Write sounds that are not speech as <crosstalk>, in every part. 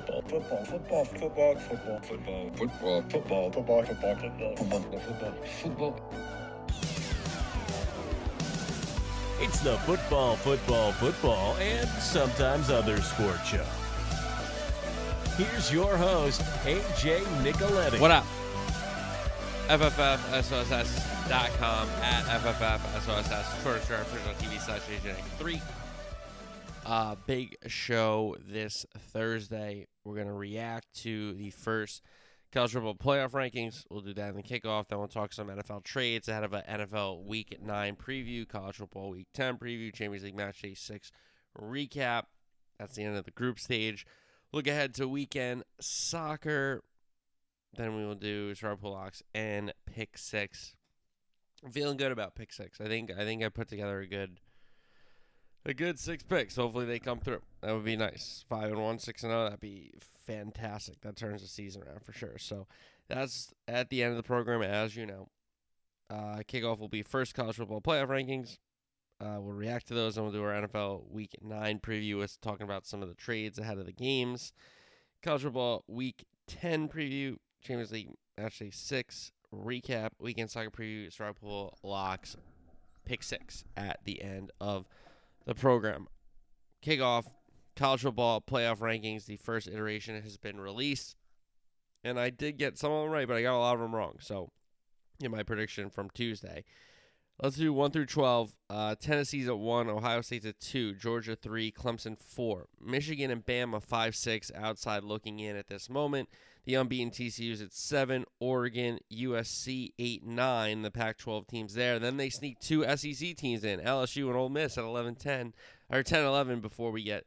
football, football, football, football, football, football, football, football, football, football, football, football, football, football. It's the football, football, football, and sometimes other sport show. Here's your host, AJ Nicoletti. What up? FFFSOSS.com at FFFSOSS, Twitter, Twitter, Twitch on TV slash AJ3. Uh, big show this Thursday. We're going to react to the first college football playoff rankings. We'll do that in the kickoff. Then we'll talk some NFL trades ahead of an NFL Week 9 preview, college football Week 10 preview, Champions League Match Day 6 recap. That's the end of the group stage. Look ahead to weekend soccer. Then we will do Star Pool Locks and Pick Six. I'm feeling good about Pick Six. I think I think I put together a good a good six picks. Hopefully they come through. That would be nice. Five and one, six and zero. That'd be fantastic. That turns the season around for sure. So that's at the end of the program, as you know. Uh, kickoff will be first college football playoff rankings. Uh, we'll react to those, and we'll do our NFL Week Nine preview, with talking about some of the trades ahead of the games. College football Week Ten preview, Champions League actually six recap, weekend soccer preview, star pool locks, pick six at the end of the program. Kickoff, college football playoff rankings. The first iteration has been released, and I did get some of them right, but I got a lot of them wrong. So, in my prediction from Tuesday, let's do one through twelve. Uh, Tennessee's at one, Ohio State's at two, Georgia three, Clemson four, Michigan and Bama five six. Outside looking in at this moment. The unbeaten TCU's at seven, Oregon, USC eight, nine. The Pac-12 teams there. Then they sneak two SEC teams in, LSU and Ole Miss at 11-10 or 10-11 before we get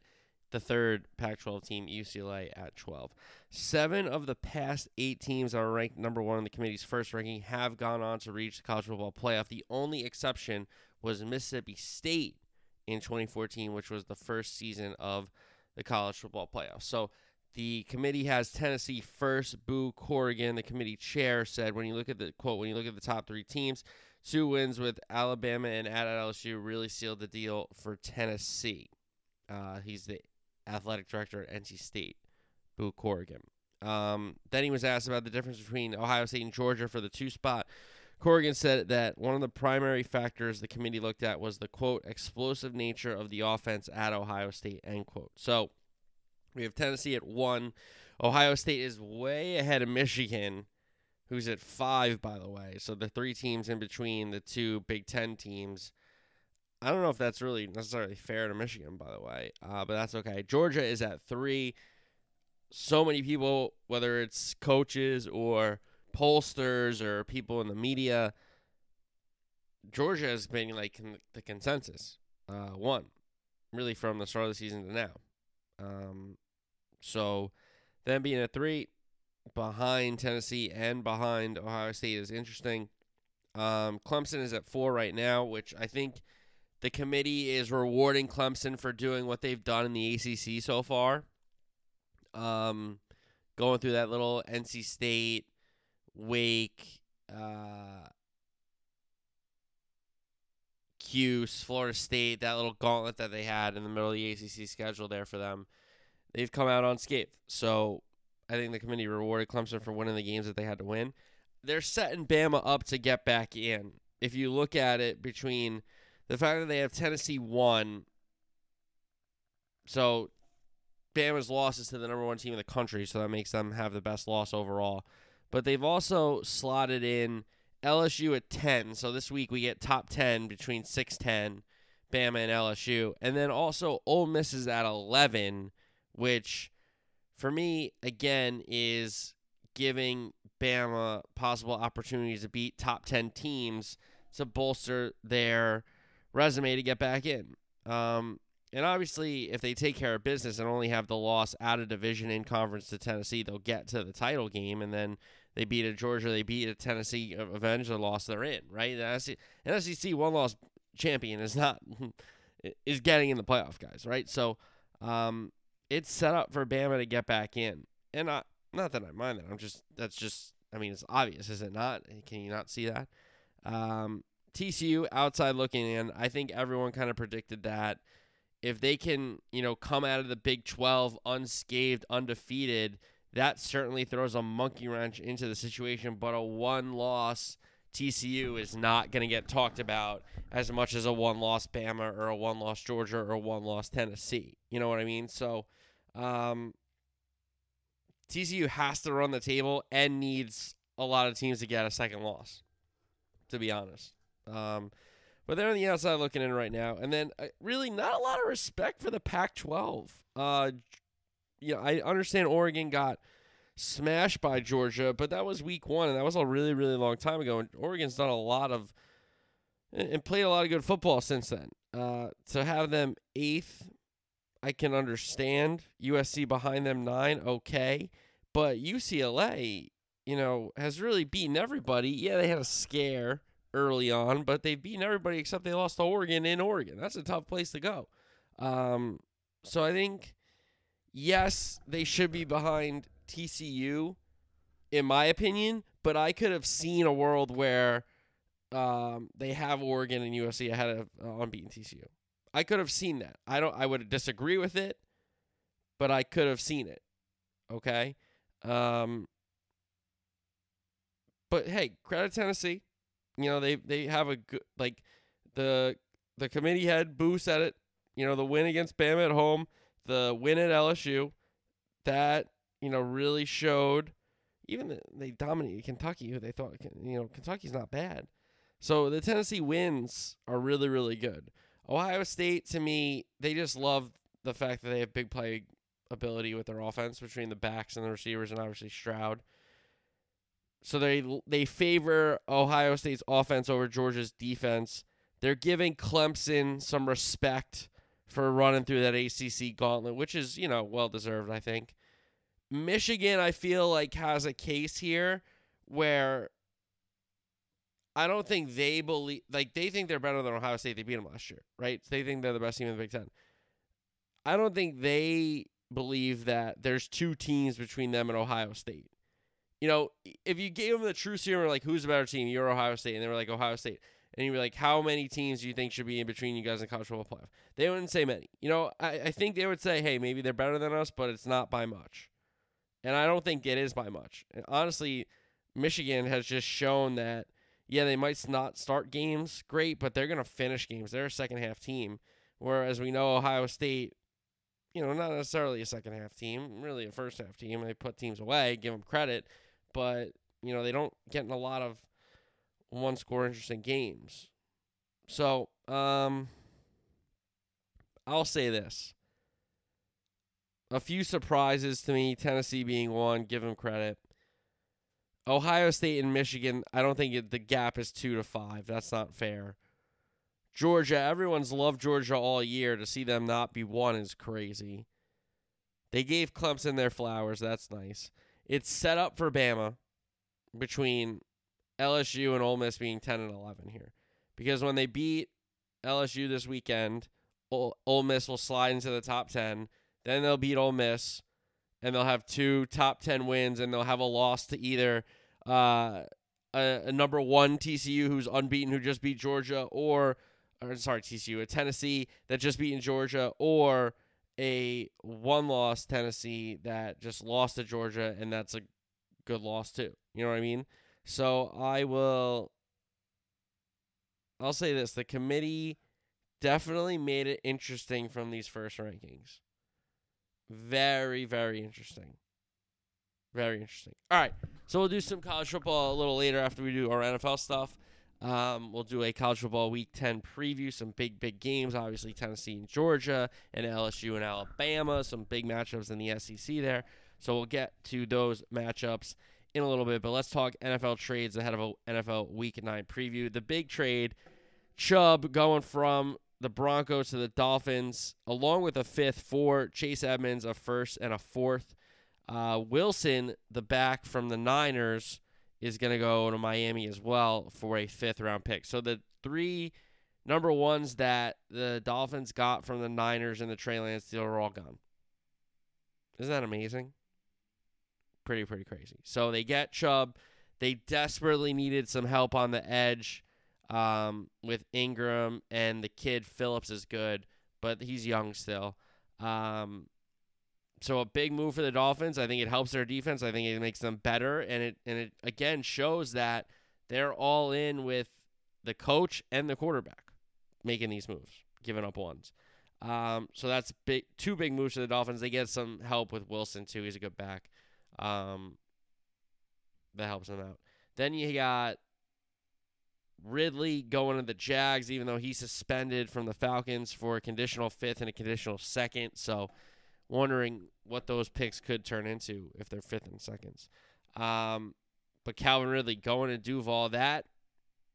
the third Pac-12 team, UCLA at 12. Seven of the past eight teams that are ranked number one in the committee's first ranking have gone on to reach the college football playoff. The only exception was Mississippi State in 2014, which was the first season of the college football playoff. So the committee has Tennessee first. Boo Corrigan, the committee chair, said when you look at the quote, when you look at the top three teams, two wins with Alabama and at LSU really sealed the deal for Tennessee. Uh, he's the athletic director at NC State, Boo Corrigan. Um, then he was asked about the difference between Ohio State and Georgia for the two spot. Corrigan said that one of the primary factors the committee looked at was the quote explosive nature of the offense at Ohio State end quote. So we have Tennessee at one. Ohio State is way ahead of Michigan, who's at five, by the way. So the three teams in between the two Big Ten teams. I don't know if that's really necessarily fair to Michigan, by the way, uh, but that's okay. Georgia is at three. So many people, whether it's coaches or pollsters or people in the media, Georgia has been like the consensus uh, one, really from the start of the season to now. Um, so them being at three behind Tennessee and behind Ohio State is interesting. Um, Clemson is at four right now, which I think the committee is rewarding Clemson for doing what they've done in the ACC so far. Um, going through that little NC State, Wake, uh, Cuse, Florida State, that little gauntlet that they had in the middle of the ACC schedule there for them. They've come out unscathed. So I think the committee rewarded Clemson for winning the games that they had to win. They're setting Bama up to get back in. If you look at it between the fact that they have Tennessee one, so Bama's losses to the number one team in the country, so that makes them have the best loss overall. But they've also slotted in LSU at 10. So this week we get top 10 between 6 10, Bama and LSU. And then also Ole Miss is at 11, which for me, again, is giving Bama possible opportunities to beat top 10 teams to bolster their resume to get back in. Um, and obviously, if they take care of business and only have the loss out of division in conference to Tennessee, they'll get to the title game. And then they beat a Georgia, they beat a Tennessee, avenge the loss they're in, right? An SEC one loss champion is not <laughs> is getting in the playoff, guys, right? So um, it's set up for Bama to get back in, and I, not that I mind that. I'm just that's just I mean it's obvious, is it not? Can you not see that? Um, TCU outside looking in, I think everyone kind of predicted that if they can, you know, come out of the Big 12 unscathed, undefeated, that certainly throws a monkey wrench into the situation. But a one loss TCU is not going to get talked about as much as a one loss Bama or a one loss Georgia or a one loss Tennessee. You know what I mean? So, um, TCU has to run the table and needs a lot of teams to get a second loss, to be honest. Um, but they're on the outside looking in right now. And then uh, really not a lot of respect for the Pac 12. Uh, you know, I understand Oregon got smashed by Georgia, but that was week one, and that was a really, really long time ago. And Oregon's done a lot of and played a lot of good football since then. Uh, to have them eighth, I can understand. USC behind them nine, okay, but UCLA, you know, has really beaten everybody. Yeah, they had a scare early on, but they've beaten everybody except they lost to Oregon in Oregon. That's a tough place to go. Um, so I think, yes, they should be behind TCU, in my opinion, but I could have seen a world where um, they have Oregon and USC ahead of uh, unbeaten TCU. I could have seen that. I don't. I would disagree with it, but I could have seen it. Okay. Um, but hey, credit Tennessee. You know they they have a good like the the committee head Boo said it. You know the win against Bama at home, the win at LSU, that you know really showed. Even the, they dominated Kentucky, who they thought you know Kentucky's not bad. So the Tennessee wins are really really good. Ohio State to me, they just love the fact that they have big play ability with their offense between the backs and the receivers, and obviously Stroud. So they they favor Ohio State's offense over Georgia's defense. They're giving Clemson some respect for running through that ACC gauntlet, which is you know well deserved, I think. Michigan, I feel like has a case here where I don't think they believe like they think they're better than Ohio State. They beat them last year, right? They think they're the best team in the Big Ten. I don't think they believe that there's two teams between them and Ohio State you know, if you gave them the true serum, like who's a better team, you're Ohio State, and they were like Ohio State, and you were like, how many teams do you think should be in between you guys in college football playoff? They wouldn't say many. You know, I, I think they would say, hey, maybe they're better than us, but it's not by much. And I don't think it is by much. And honestly, Michigan has just shown that, yeah, they might not start games great, but they're going to finish games. They're a second half team. Whereas we know Ohio State, you know, not necessarily a second half team, really a first half team. They put teams away, give them credit but you know they don't get in a lot of one score interesting games. So, um, I'll say this. A few surprises to me, Tennessee being one, give them credit. Ohio State and Michigan, I don't think it, the gap is 2 to 5. That's not fair. Georgia, everyone's loved Georgia all year. To see them not be one is crazy. They gave Clemson their flowers. That's nice it's set up for Bama between LSU and Ole Miss being 10 and 11 here. Because when they beat LSU this weekend, Ole, Ole Miss will slide into the top 10. Then they'll beat Ole Miss, and they'll have two top 10 wins, and they'll have a loss to either uh, a, a, number one TCU who's unbeaten, who just beat Georgia, or, or sorry, TCU, a Tennessee that just beat Georgia, or a one loss Tennessee that just lost to Georgia, and that's a good loss too. You know what I mean? So I will. I'll say this: the committee definitely made it interesting from these first rankings. Very, very interesting. Very interesting. All right, so we'll do some college football a little later after we do our NFL stuff. Um, we'll do a college football week 10 preview, some big, big games. Obviously, Tennessee and Georgia, and LSU and Alabama, some big matchups in the SEC there. So we'll get to those matchups in a little bit. But let's talk NFL trades ahead of a NFL week 9 preview. The big trade Chubb going from the Broncos to the Dolphins, along with a fifth for Chase Edmonds, a first and a fourth. Uh, Wilson, the back from the Niners is going to go to Miami as well for a fifth round pick. So the three number ones that the Dolphins got from the Niners and the Trey Lance deal are all gone. Isn't that amazing? Pretty, pretty crazy. So they get Chubb. They desperately needed some help on the edge um, with Ingram, and the kid Phillips is good. but he's young still. Um, so a big move for the Dolphins. I think it helps their defense. I think it makes them better, and it and it again shows that they're all in with the coach and the quarterback making these moves, giving up ones. Um, so that's big, two big moves for the Dolphins. They get some help with Wilson too. He's a good back. Um, that helps them out. Then you got Ridley going to the Jags, even though he's suspended from the Falcons for a conditional fifth and a conditional second. So, wondering what those picks could turn into if they're fifth and seconds. Um, but Calvin Ridley going to Duval, that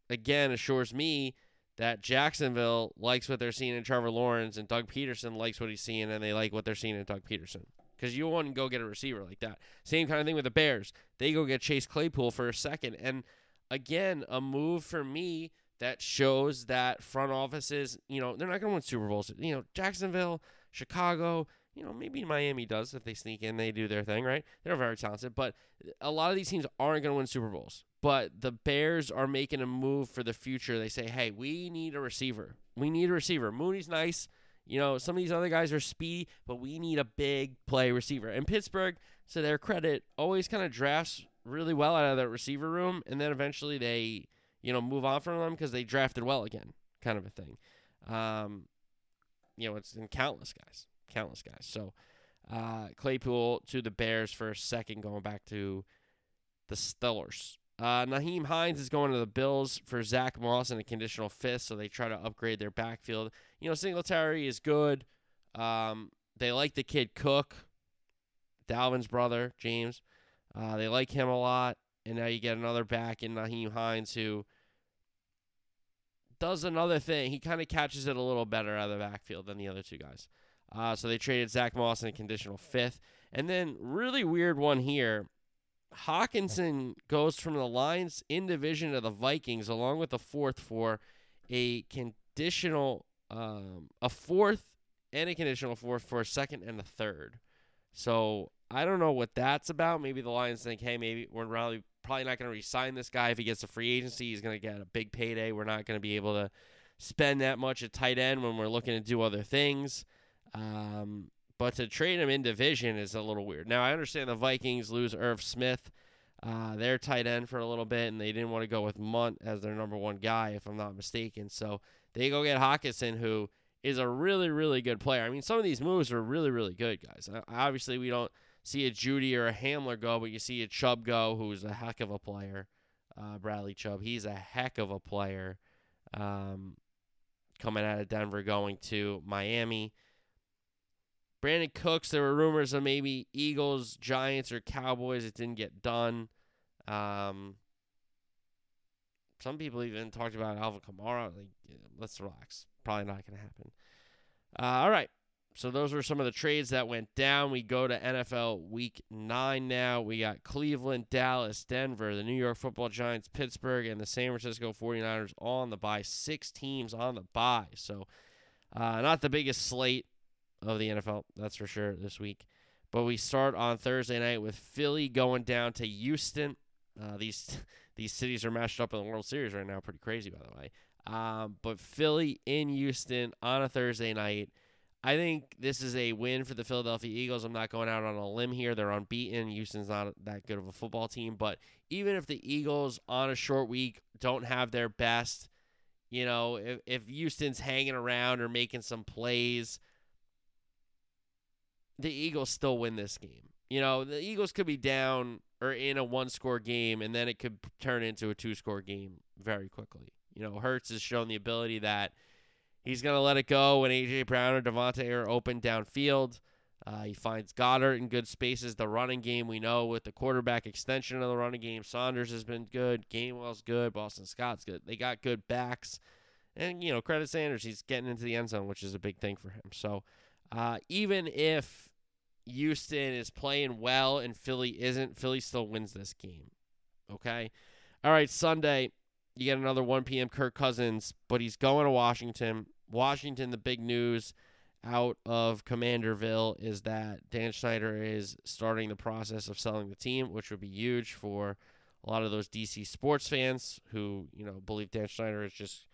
again assures me that Jacksonville likes what they're seeing in Trevor Lawrence and Doug Pederson likes what he's seeing and they like what they're seeing in Doug Pederson. Because you want to go get a receiver like that. Same kind of thing with the Bears. They go get Chase Claypool for a second. And again, a move for me that shows that front offices, you know, they're not going to win Super Bowls. You know, Jacksonville, Chicago, you know, maybe Miami does if they sneak in, they do their thing, right? They're very talented, but a lot of these teams aren't going to win Super Bowls. But the Bears are making a move for the future. They say, hey, we need a receiver. We need a receiver. Mooney's nice. You know, some of these other guys are speedy, but we need a big play receiver. And Pittsburgh, to their credit, always kind of drafts really well out of that receiver room, and then eventually they, you know, move on from them because they drafted well again, kind of a thing. Um, you know, it's in countless guys, countless guys. So uh, Claypool to the Bears for a second, going back to the Steelers. Uh, Nyheim Hines is going to the Bills for Zach Moss and a conditional fifth, so they try to upgrade their backfield. You know, Singletary is good. Um, they like the kid Cook, Dalvin's brother, James. Uh, they like him a lot. And now you get another back in Nyheim Hines who does another thing. He kind of catches it a little better out of the backfield than the other two guys. Uh, so they traded Zach Moss in a conditional fifth. And then, really weird one here. Hockenson goes from the Lions in division to the Vikings, along with the fourth for a conditional, um, a fourth and a conditional fourth for a second and a third. So I don't know what that's about. Maybe the Lions think, hey, maybe we're probably probably not going to re-sign this guy if he gets a free agency. He's going to get a big payday. We're not going to be able to spend that much at tight end when we're looking to do other things. Um, but to trade him in division is a little weird. Now I understand the Vikings lose Irv Smith, uh, their tight end for a little bit, and they didn't want to go with Mundt as their number one guy, if I'm not mistaken. So they go get Hockenson, who is a really, really good player. I mean, some of these moves are really, really good, guys. Obviously, we don't see a Jeudy or a Hamler go, but you see a Chubb go, who's a heck of a player. Uh, Bradley Chubb, he's a heck of a player. Um, coming out of Denver, going to Miami. Brandin Cooks, there were rumors of maybe Eagles, Giants, or Cowboys. It didn't get done. Um, some people even talked about Alvin Kamara. Like, let's relax. Probably not going to happen. Uh, all right. So those were some of the trades that went down. We go to NFL Week 9 now. We got Cleveland, Dallas, Denver, the New York Football Giants, Pittsburgh, and the San Francisco 49ers all on the bye. Six teams on the bye. So uh, not the biggest slate of the NFL, that's for sure, this week. But we start on Thursday night with Philly going down to Houston. Uh, these <laughs> these cities are matched up in the World Series right now. Pretty crazy, by the way. Um, but Philly in Houston on a Thursday night. I think this is a win for the Philadelphia Eagles. I'm not going out on a limb here. They're unbeaten. Houston's not that good of a football team. But even if the Eagles on a short week don't have their best, you know, if, if Houston's hanging around or making some plays, the Eagles still win this game. You know, the Eagles could be down or in a one score game, and then it could turn into a two score game very quickly. You know, Hurts has shown the ability that he's going to let it go when A.J. Brown or DeVonta are open downfield. Uh, he finds Goedert in good spaces. The running game, we know with the quarterback extension of the running game, Sanders has been good. Gainwell's good. Boston Scott's good. They got good backs. And, you know, credit Sanders. He's getting into the end zone, which is a big thing for him. So, uh, even if Houston is playing well and Philly isn't, Philly still wins this game. Okay? All right, Sunday, you get another 1 p.m. Kirk Cousins, but he's going to Washington. Washington, the big news out of Commanderville is that Dan Snyder is starting the process of selling the team, which would be huge for a lot of those DC sports fans who, you know, believe Dan Snyder is just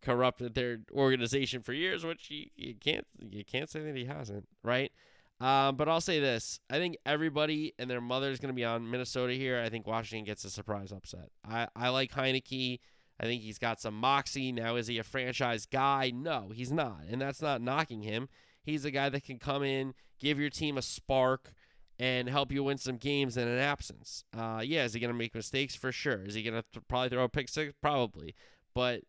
corrupted their organization for years, which you, you can't you can't say that he hasn't, right? Um, but I'll say this: I think everybody and their mother is going to be on Minnesota here. I think Washington gets a surprise upset. I I like Heinicke. I think he's got some moxie. Now, is he a franchise guy? No, he's not, and that's not knocking him. He's a guy that can come in, give your team a spark, and help you win some games in an absence. Uh, yeah, is he going to make mistakes? For sure. Is he going to th- probably throw a pick six? Probably. But,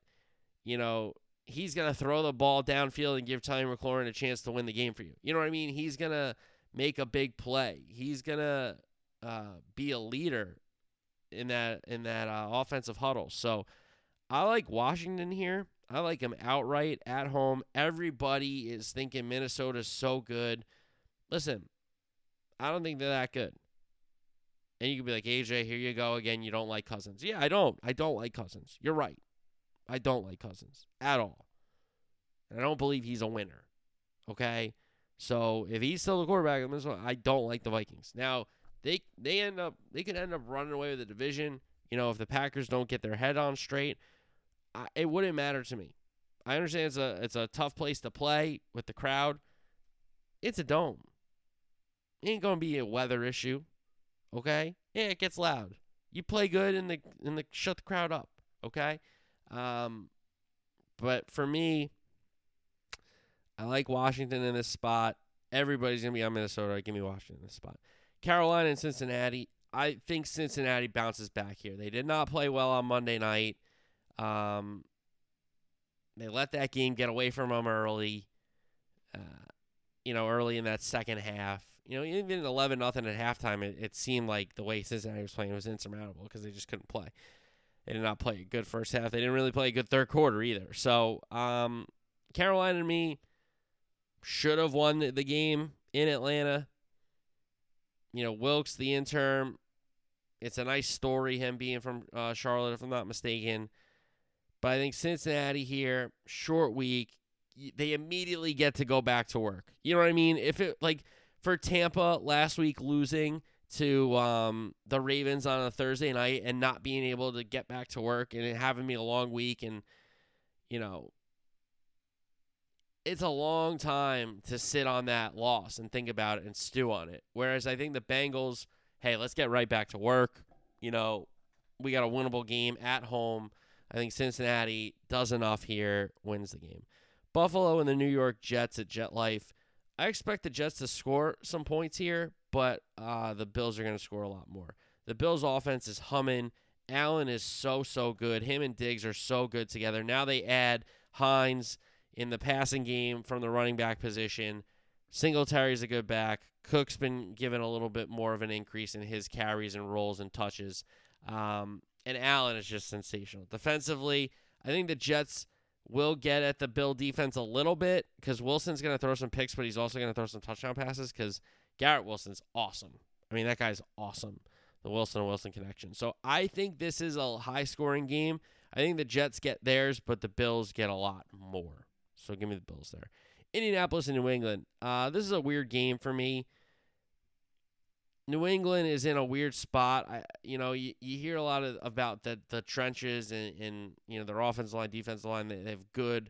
you know, he's going to throw the ball downfield and give Tommy McLaurin a chance to win the game for you. You know what I mean? He's going to make a big play. He's going to uh, be a leader in that in that uh, offensive huddle. So I like Washington here. I like him outright at home. Everybody is thinking Minnesota's so good. Listen, I don't think they're that good. And you can be like, AJ, here you go again. You don't like Cousins. Yeah, I don't. I don't like Cousins. You're right. I don't like Cousins at all. And I don't believe he's a winner. Okay? So if he's still the quarterback of Minnesota, I don't like the Vikings. Now, they they end up they could end up running away with the division. You know, if the Packers don't get their head on straight, I, it wouldn't matter to me. I understand it's a it's a tough place to play with the crowd. It's a dome. It ain't gonna be a weather issue. Okay? Yeah, it gets loud. You play good in the in the shut the crowd up. Okay? Um but for me, I like Washington in this spot. Everybody's gonna be on Minnesota. Give me Washington in this spot. Carolina and Cincinnati. I think Cincinnati bounces back here. They did not play well on Monday night. Um, they let that game get away from them early. Uh, you know, early in that second half. You know, even eleven nothing at halftime, it, it seemed like the way Cincinnati was playing was insurmountable because they just couldn't play. They did not play a good first half. They didn't really play a good third quarter either. So, um, Carolina and me should have won the game in Atlanta. You know, Wilks, the interim, it's a nice story, him being from uh, Charlotte, if I'm not mistaken. But I think Cincinnati here, short week, they immediately get to go back to work. You know what I mean? If it like for Tampa last week losing to um, the Ravens on a Thursday night and not being able to get back to work and having me a long week and you know it's a long time to sit on that loss and think about it and stew on it. Whereas I think the Bengals, hey, let's get right back to work. You know, we got a winnable game at home. I think Cincinnati does enough here, wins the game. Buffalo and the New York Jets at Jet Life. I expect the Jets to score some points here, but uh, the Bills are going to score a lot more. The Bills' offense is humming. Allen is so, so good. Him and Diggs are so good together. Now they add Hines in the passing game from the running back position. Singletary's a good back. Cook's been given a little bit more of an increase in his carries and roles and touches. Um, and Allen is just sensational. Defensively, I think the Jets will get at the Bill defense a little bit because Wilson's going to throw some picks, but he's also going to throw some touchdown passes because Garrett Wilson's awesome. I mean, that guy's awesome. The Wilson and Wilson connection. So I think this is a high scoring game. I think the Jets get theirs, but the Bills get a lot more. So give me the Bills there. Indianapolis and New England. Uh, this is a weird game for me. New England is in a weird spot. I, you know, you, you hear a lot of about the the trenches and, and you know their offensive line, defensive line. They, they have good,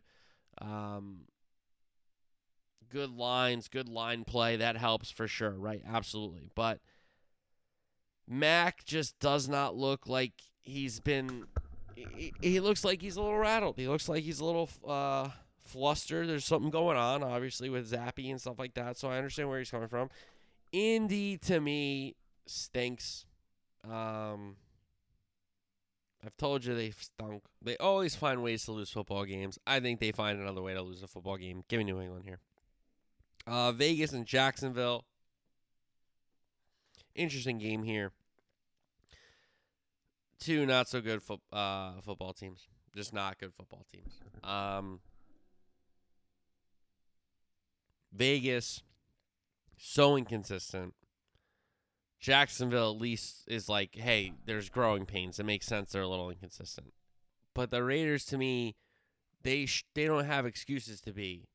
um, good lines, good line play. That helps for sure, right? Absolutely. But Mac just does not look like he's been. He, he looks like he's a little rattled. He looks like he's a little uh, flustered. There's something going on, obviously, with Zappe and stuff like that. So I understand where he's coming from. Indy to me stinks. Um, I've told you they stunk. They always find ways to lose football games. I think they find another way to lose a football game. Give me New England here. Uh, Vegas and Jacksonville. Interesting game here. Two not so good fo- uh, football teams. Just not good football teams. Um, Vegas so inconsistent. Jacksonville at least is like, hey, there's growing pains. It makes sense they're a little inconsistent. But the Raiders, to me, they sh- they don't have excuses to be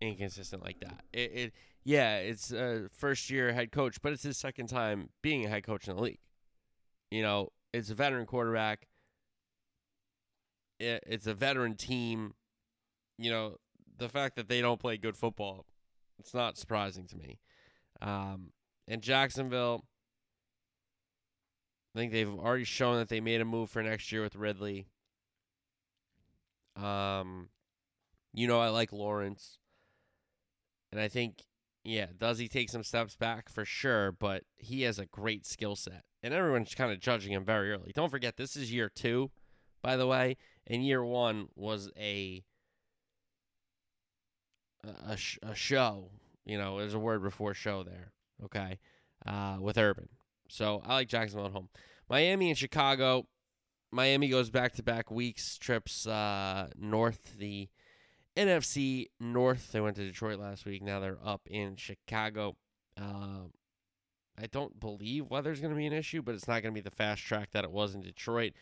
inconsistent like that. It, it yeah, it's a first year head coach, but it's his second time being a head coach in the league. You know, it's a veteran quarterback. It, it's a veteran team. you know, the fact that they don't play good football, it's not surprising to me. Um, and Jacksonville, I think they've already shown that they made a move for next year with Ridley. Um, you know, I like Lawrence. And I think, yeah, does he take some steps back for sure? But he has a great skill set. And everyone's kind of judging him very early. Don't forget, this is year two, by the way. And year one was a a, sh- a show. You know, there's a word before show there. Okay, uh, with Urban. So I like Jacksonville at home. Miami and Chicago. Miami goes back to back weeks trips uh, north the NFC North. They went to Detroit last week. Now they're up in Chicago. Uh, I don't believe weather's going to be an issue, but it's not going to be the fast track that it was in Detroit.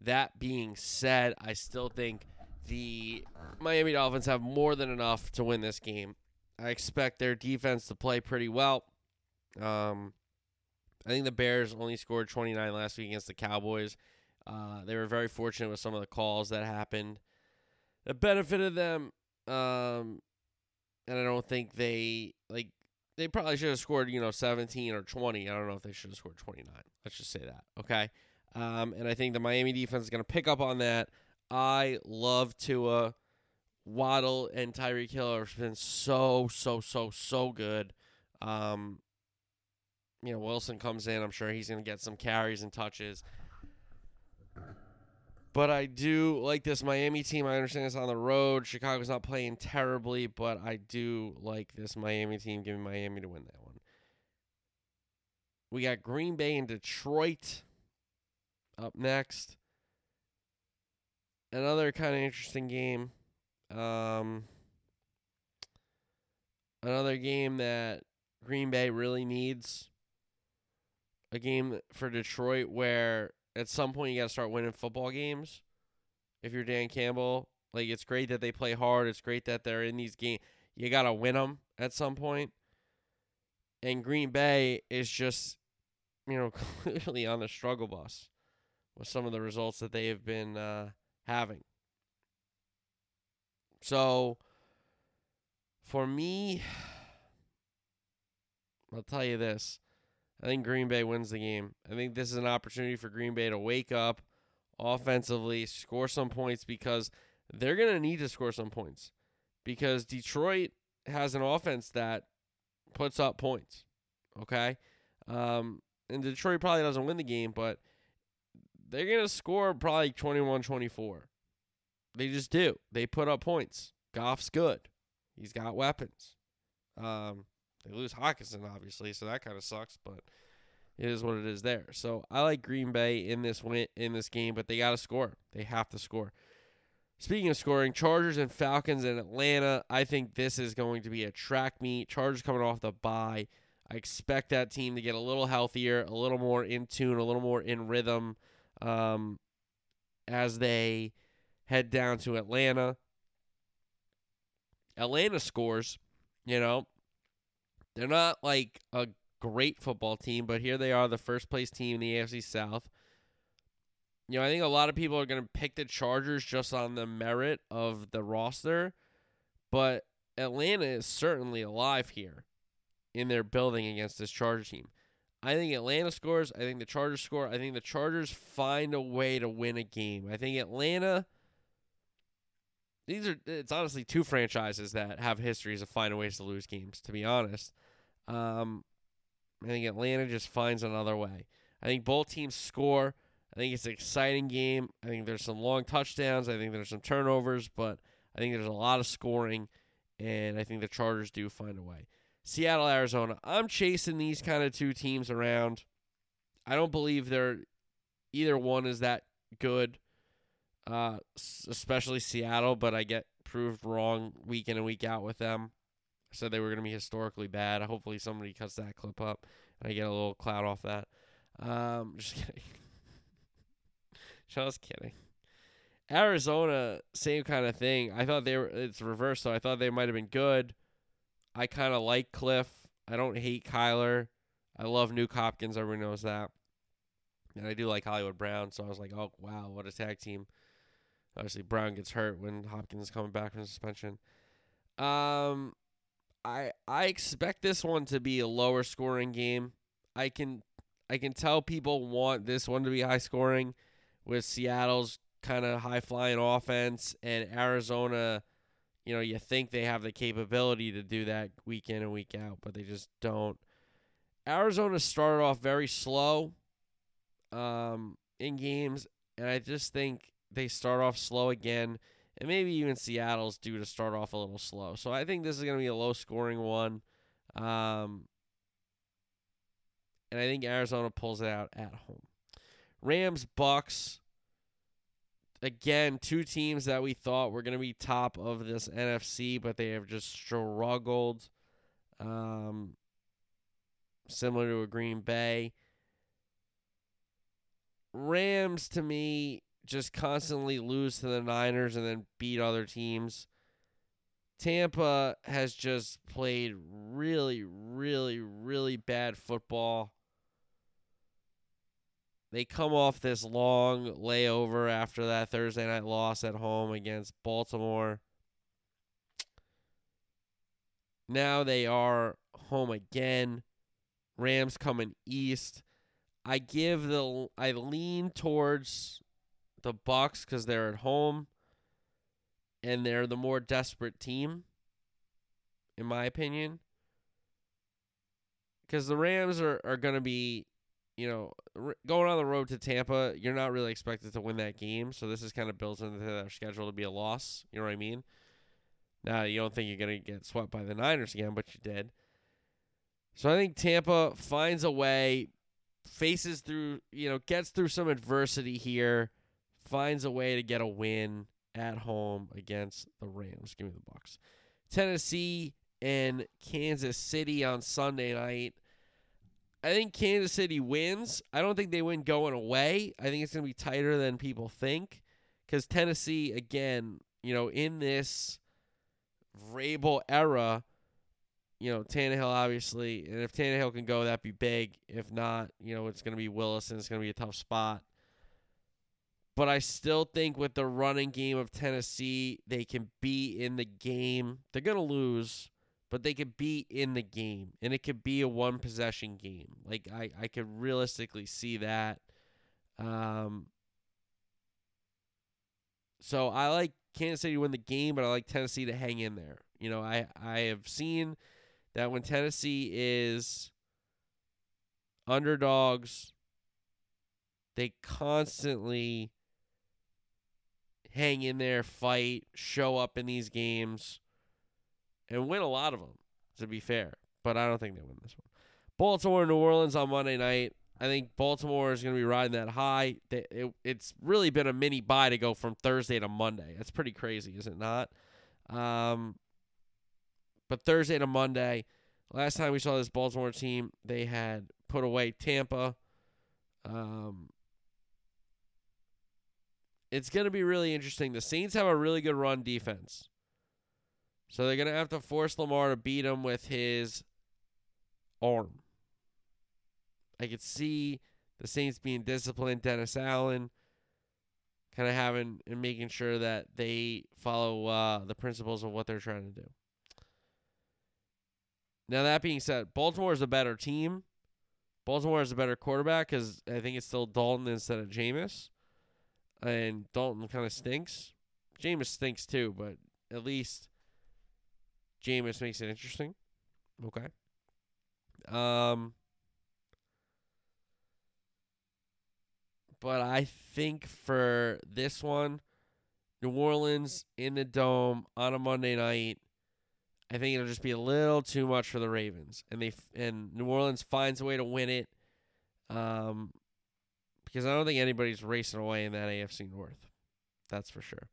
That being said, I still think the Miami Dolphins have more than enough to win this game. I expect their defense to play pretty well. Um, I think the Bears only scored 29 last week against the Cowboys. Uh, they were very fortunate with some of the calls that happened that benefited them. Um, and I don't think they like they probably should have scored you know 17 or 20. I don't know if they should have scored 29. Let's just say that. Okay. Um, and I think the Miami defense is going to pick up on that. I love Tua. Waddle and Tyreek Hill have been so, so, so, so good. Um, you know, Wilson comes in. I'm sure he's going to get some carries and touches. But I do like this Miami team. I understand it's on the road. Chicago's not playing terribly, but I do like this Miami team. Give me Miami to win that one. We got Green Bay and Detroit up next. Another kind of interesting game. Um, another game that Green Bay really needs. A game for Detroit where at some point you got to start winning football games. If you're Dan Campbell, like it's great that they play hard. It's great that they're in these games. You got to win them at some point. And Green Bay is just, you know, <laughs> clearly on the struggle bus with some of the results that they have been uh, having. So, for me, <sighs> I'll tell you this. I think Green Bay wins the game. I think this is an opportunity for Green Bay to wake up offensively, score some points because they're going to need to score some points because Detroit has an offense that puts up points. Okay? Um, and Detroit probably doesn't win the game, but they're going to score probably 21 24. They just do. They put up points. Goff's good. He's got weapons. Um, they lose Hockenson, obviously, so that kind of sucks, but it is what it is there. So I like Green Bay in this win in this game, but they got to score. They have to score. Speaking of scoring, Chargers and Falcons in Atlanta. I think this is going to be a track meet. Chargers coming off the bye. I expect that team to get a little healthier, a little more in tune, a little more in rhythm um, as they head down to Atlanta. Atlanta scores, you know. They're not like a great football team, but here they are, the first place team in the AFC South. You know, I think a lot of people are going to pick the Chargers just on the merit of the roster, but Atlanta is certainly alive here in their building against this Charger team. I think Atlanta scores. I think the Chargers score. I think the Chargers find a way to win a game. I think Atlanta these are it's honestly two franchises that have histories of finding ways to lose games. To be honest, um, I think Atlanta just finds another way. I think both teams score. I think it's an exciting game. I think there's some long touchdowns. I think there's some turnovers, but I think there's a lot of scoring, and I think the Chargers do find a way. Seattle, Arizona. I'm chasing these kind of two teams around. I don't believe they're either one is that good uh, especially Seattle, but I get proved wrong week in and week out with them. I said they were going to be historically bad. Hopefully, somebody cuts that clip up and I get a little clout off that. Um, <laughs> just kidding. just kidding. Arizona, same kind of thing. I thought they were. It's reversed, so I thought they might have been good. I kind of like Kliff. I don't hate Kyler. I love Nuk Hopkins. Everyone knows that. And I do like Hollywood Brown, so I was like, oh wow, what a tag team. Obviously, Brown gets hurt when Hopkins is coming back from suspension. Um, I I expect this one to be a lower scoring game. I can I can tell people want this one to be high scoring with Seattle's kind of high flying offense and Arizona, you know, you think they have the capability to do that week in and week out, but they just don't. Arizona started off very slow um, in games, and I just think they start off slow again, and maybe even Seattle's due to start off a little slow. So I think this is going to be a low scoring one. Um, and I think Arizona pulls it out at home. Rams, Bucks. Again, two teams that we thought were going to be top of this NFC, but they have just struggled. Um, similar to a Green Bay. Rams, to me, just constantly lose to the Niners and then beat other teams. Tampa has just played really, really, really bad football. They come off this long layover after that Thursday night loss at home against Baltimore. Now they are home again. Rams coming east. I give the I lean towards the Bucks cuz they're at home and they're the more desperate team in my opinion. Cuz the Rams are are going to be you know, going on the road to Tampa, you're not really expected to win that game. So this is kind of built into their schedule to be a loss. You know what I mean? Now, you don't think you're going to get swept by the Niners again, but you did. So I think Tampa finds a way, faces through, you know, gets through some adversity here, finds a way to get a win at home against the Rams. Give me the Bucks. Tennessee and Kansas City on Sunday night. I think Kansas City wins. I don't think they win going away. I think it's going to be tighter than people think because Tennessee, again, you know, in this Vrabel era, you know, Tannehill obviously, and if Tannehill can go, that'd be big. If not, you know, it's going to be Willis, and it's going to be a tough spot. But I still think with the running game of Tennessee, they can be in the game. They're going to lose but they could be in the game and it could be a one possession game. Like I, I could realistically see that. Um so I like Kansas City to win the game, but I like Tennessee to hang in there. You know, I, I have seen that when Tennessee is underdogs, they constantly hang in there, fight, show up in these games and win a lot of them, to be fair. But I don't think they win this one. Baltimore, New Orleans on Monday night. I think Baltimore is going to be riding that high. It, it's really been a mini bye to go from Thursday to Monday. That's pretty crazy, is it not? Um, but Thursday to Monday, last time we saw this Baltimore team, they had put away Tampa. Um, it's going to be really interesting. The Saints have a really good run defense. So they're going to have to force Lamar to beat him with his arm. I could see the Saints being disciplined, Dennis Allen kind of having and making sure that they follow uh, the principles of what they're trying to do. Now, that being said, Baltimore is a better team. Baltimore is a better quarterback because I think it's still Dalton instead of Jameis. And Dalton kind of stinks. Jameis stinks too, but at least Jameis makes it interesting. Okay. Um, but I think for this one, New Orleans in the dome on a Monday night, I think it'll just be a little too much for the Ravens, and they and New Orleans finds a way to win it. Um, because I don't think anybody's racing away in that AFC North. That's for sure.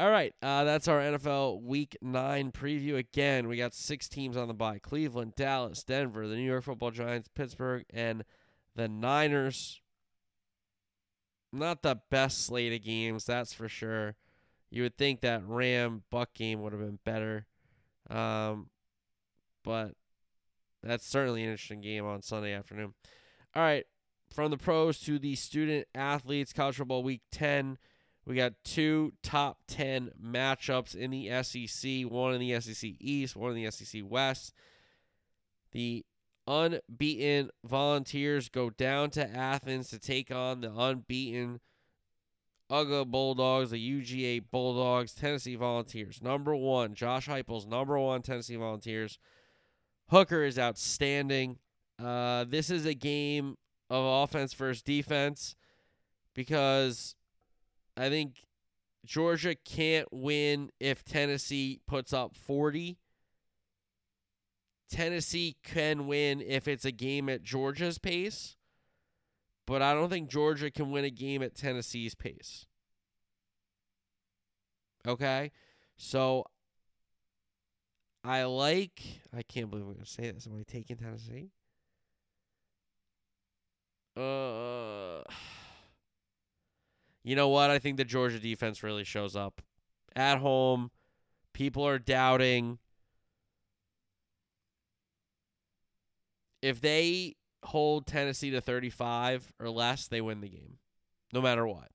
All right, uh, that's our NFL Week Nine preview. Again, we got six teams on the bye: Cleveland, Dallas, Denver, the New York Football Giants, Pittsburgh, and the Niners. Not the best slate of games, that's for sure. You would think that Ram Buck game would have been better, um, but that's certainly an interesting game on Sunday afternoon. All right, from the pros to the student athletes, College Football Week Ten. We got two top 10 matchups in the SEC, one in the SEC East, one in the SEC West. The unbeaten Volunteers go down to Athens to take on the unbeaten UGA Bulldogs, the UGA Bulldogs, Tennessee Volunteers. Number one, Josh Heupel's number one Tennessee Volunteers. Hooker is outstanding. Uh, this is a game of offense versus defense because I think Georgia can't win if Tennessee puts up 40. Tennessee can win if it's a game at Georgia's pace, but I don't think Georgia can win a game at Tennessee's pace. Okay? So I like I can't believe I'm gonna say this. Am I taking Tennessee? Uh <sighs> You know what? I think the Georgia defense really shows up. At home, people are doubting. If they hold Tennessee to 35 or less, they win the game, no matter what.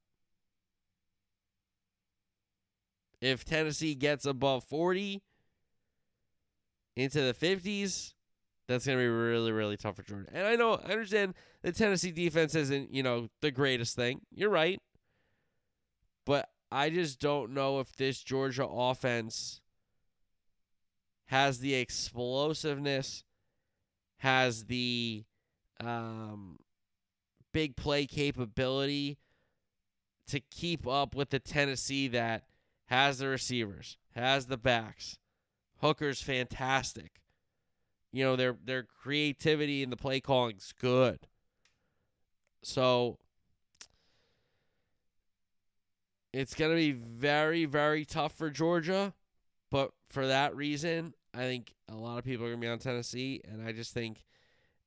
If Tennessee gets above 40 into the 50s, that's going to be really, really tough for Georgia. And I know, I understand the Tennessee defense isn't, you know, the greatest thing. You're right. But I just don't know if this Georgia offense has the explosiveness, has the um, big play capability to keep up with the Tennessee that has the receivers, has the backs. Hooker's fantastic. You know, their their creativity in the play calling's good. So it's going to be very, very tough for Georgia. But for that reason, I think a lot of people are going to be on Tennessee. And I just think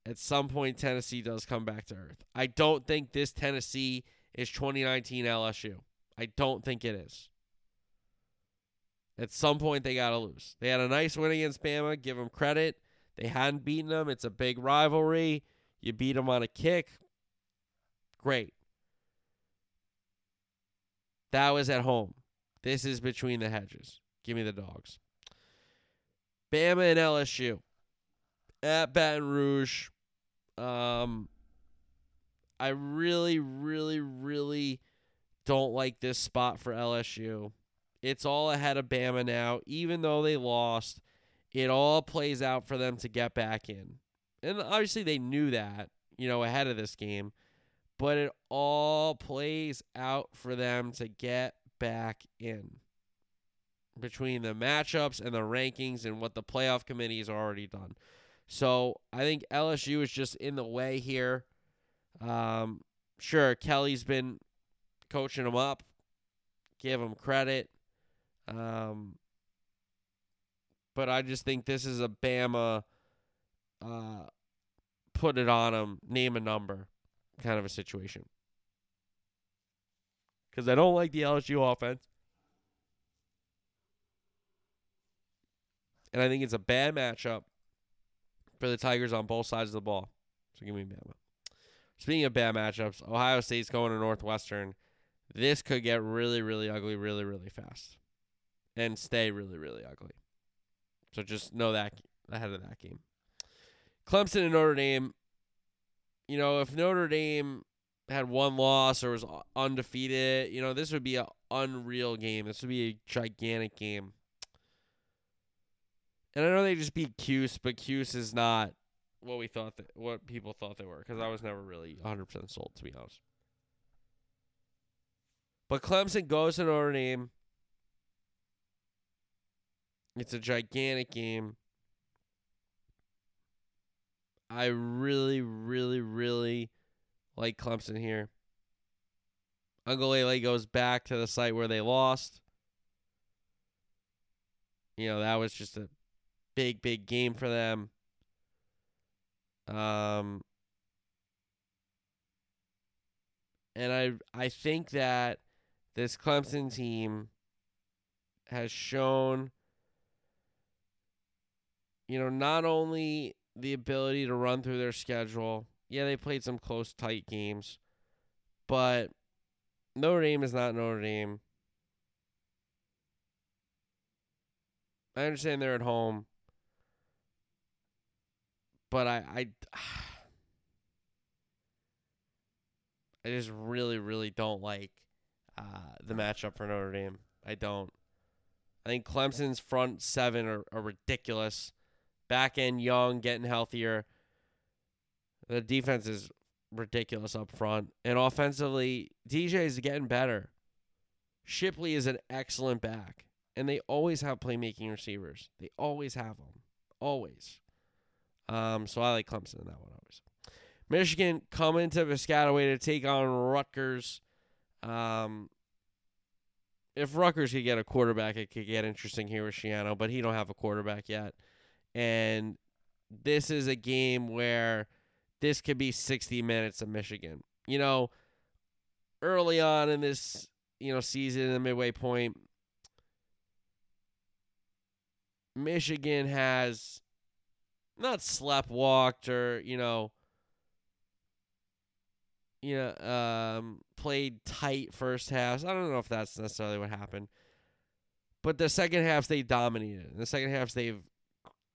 at some point, Tennessee does come back to earth. I don't think this Tennessee is 2019 LSU. I don't think it is. At some point, they got to lose. They had a nice win against Bama. Give them credit. They hadn't beaten them. It's a big rivalry. You beat them on a kick. Great. That was at home. This is between the hedges. Give me the dogs. Bama and LSU at Baton Rouge. Um, I really, really, really don't like this spot for LSU. It's all ahead of Bama now. Even though they lost, it all plays out for them to get back in. And obviously, they knew that, you know, ahead of this game but it all plays out for them to get back in between the matchups and the rankings and what the playoff committee has already done. So I think LSU is just in the way here. Um, sure, Kelly's been coaching them up. Give him credit. Um, but I just think this is a Bama. Uh, put it on them. Name a number kind of a situation. Because I don't like the LSU offense. And I think it's a bad matchup for the Tigers on both sides of the ball. So give me Bama. Speaking of bad matchups, Ohio State's going to Northwestern. This could get really, really ugly really, really fast. And stay really, really ugly. So just know that ahead of that game. Clemson and Notre Dame you know, if Notre Dame had one loss or was undefeated, you know, this would be an unreal game. This would be a gigantic game. And I know they just beat Cuse, but Cuse is not what we thought that what people thought they were because I was never really 100% sold to be honest. But Clemson goes to Notre Dame. It's a gigantic game. I really, really, really like Clemson here. Uncle Uiagalelei goes back to the site where they lost. You know, that was just a big, big game for them. Um, and I I think that this Clemson team has shown you know not only the ability to run through their schedule. Yeah, they played some close, tight games, but Notre Dame is not Notre Dame. I understand they're at home, but I I <sighs> I just really really don't like uh, the matchup for Notre Dame. I don't. I think Clemson's front seven are, are ridiculous. Back end young, getting healthier. The defense is ridiculous up front. And offensively, DJ is getting better. Shipley is an excellent back. And they always have playmaking receivers. They always have them. Always. Um, so I like Clemson in that one, always. Michigan coming to Piscataway to take on Rutgers. Um, if Rutgers could get a quarterback, it could get interesting here with Schiano, but he don't have a quarterback yet. And this is a game where this could be 60 minutes of Michigan. You know, early on in this, you know, season, the midway point, Michigan has not sleptwalked or, you know, you know, um, played tight first halves. I don't know if that's necessarily what happened. But the second halves they dominated. In the second halves they've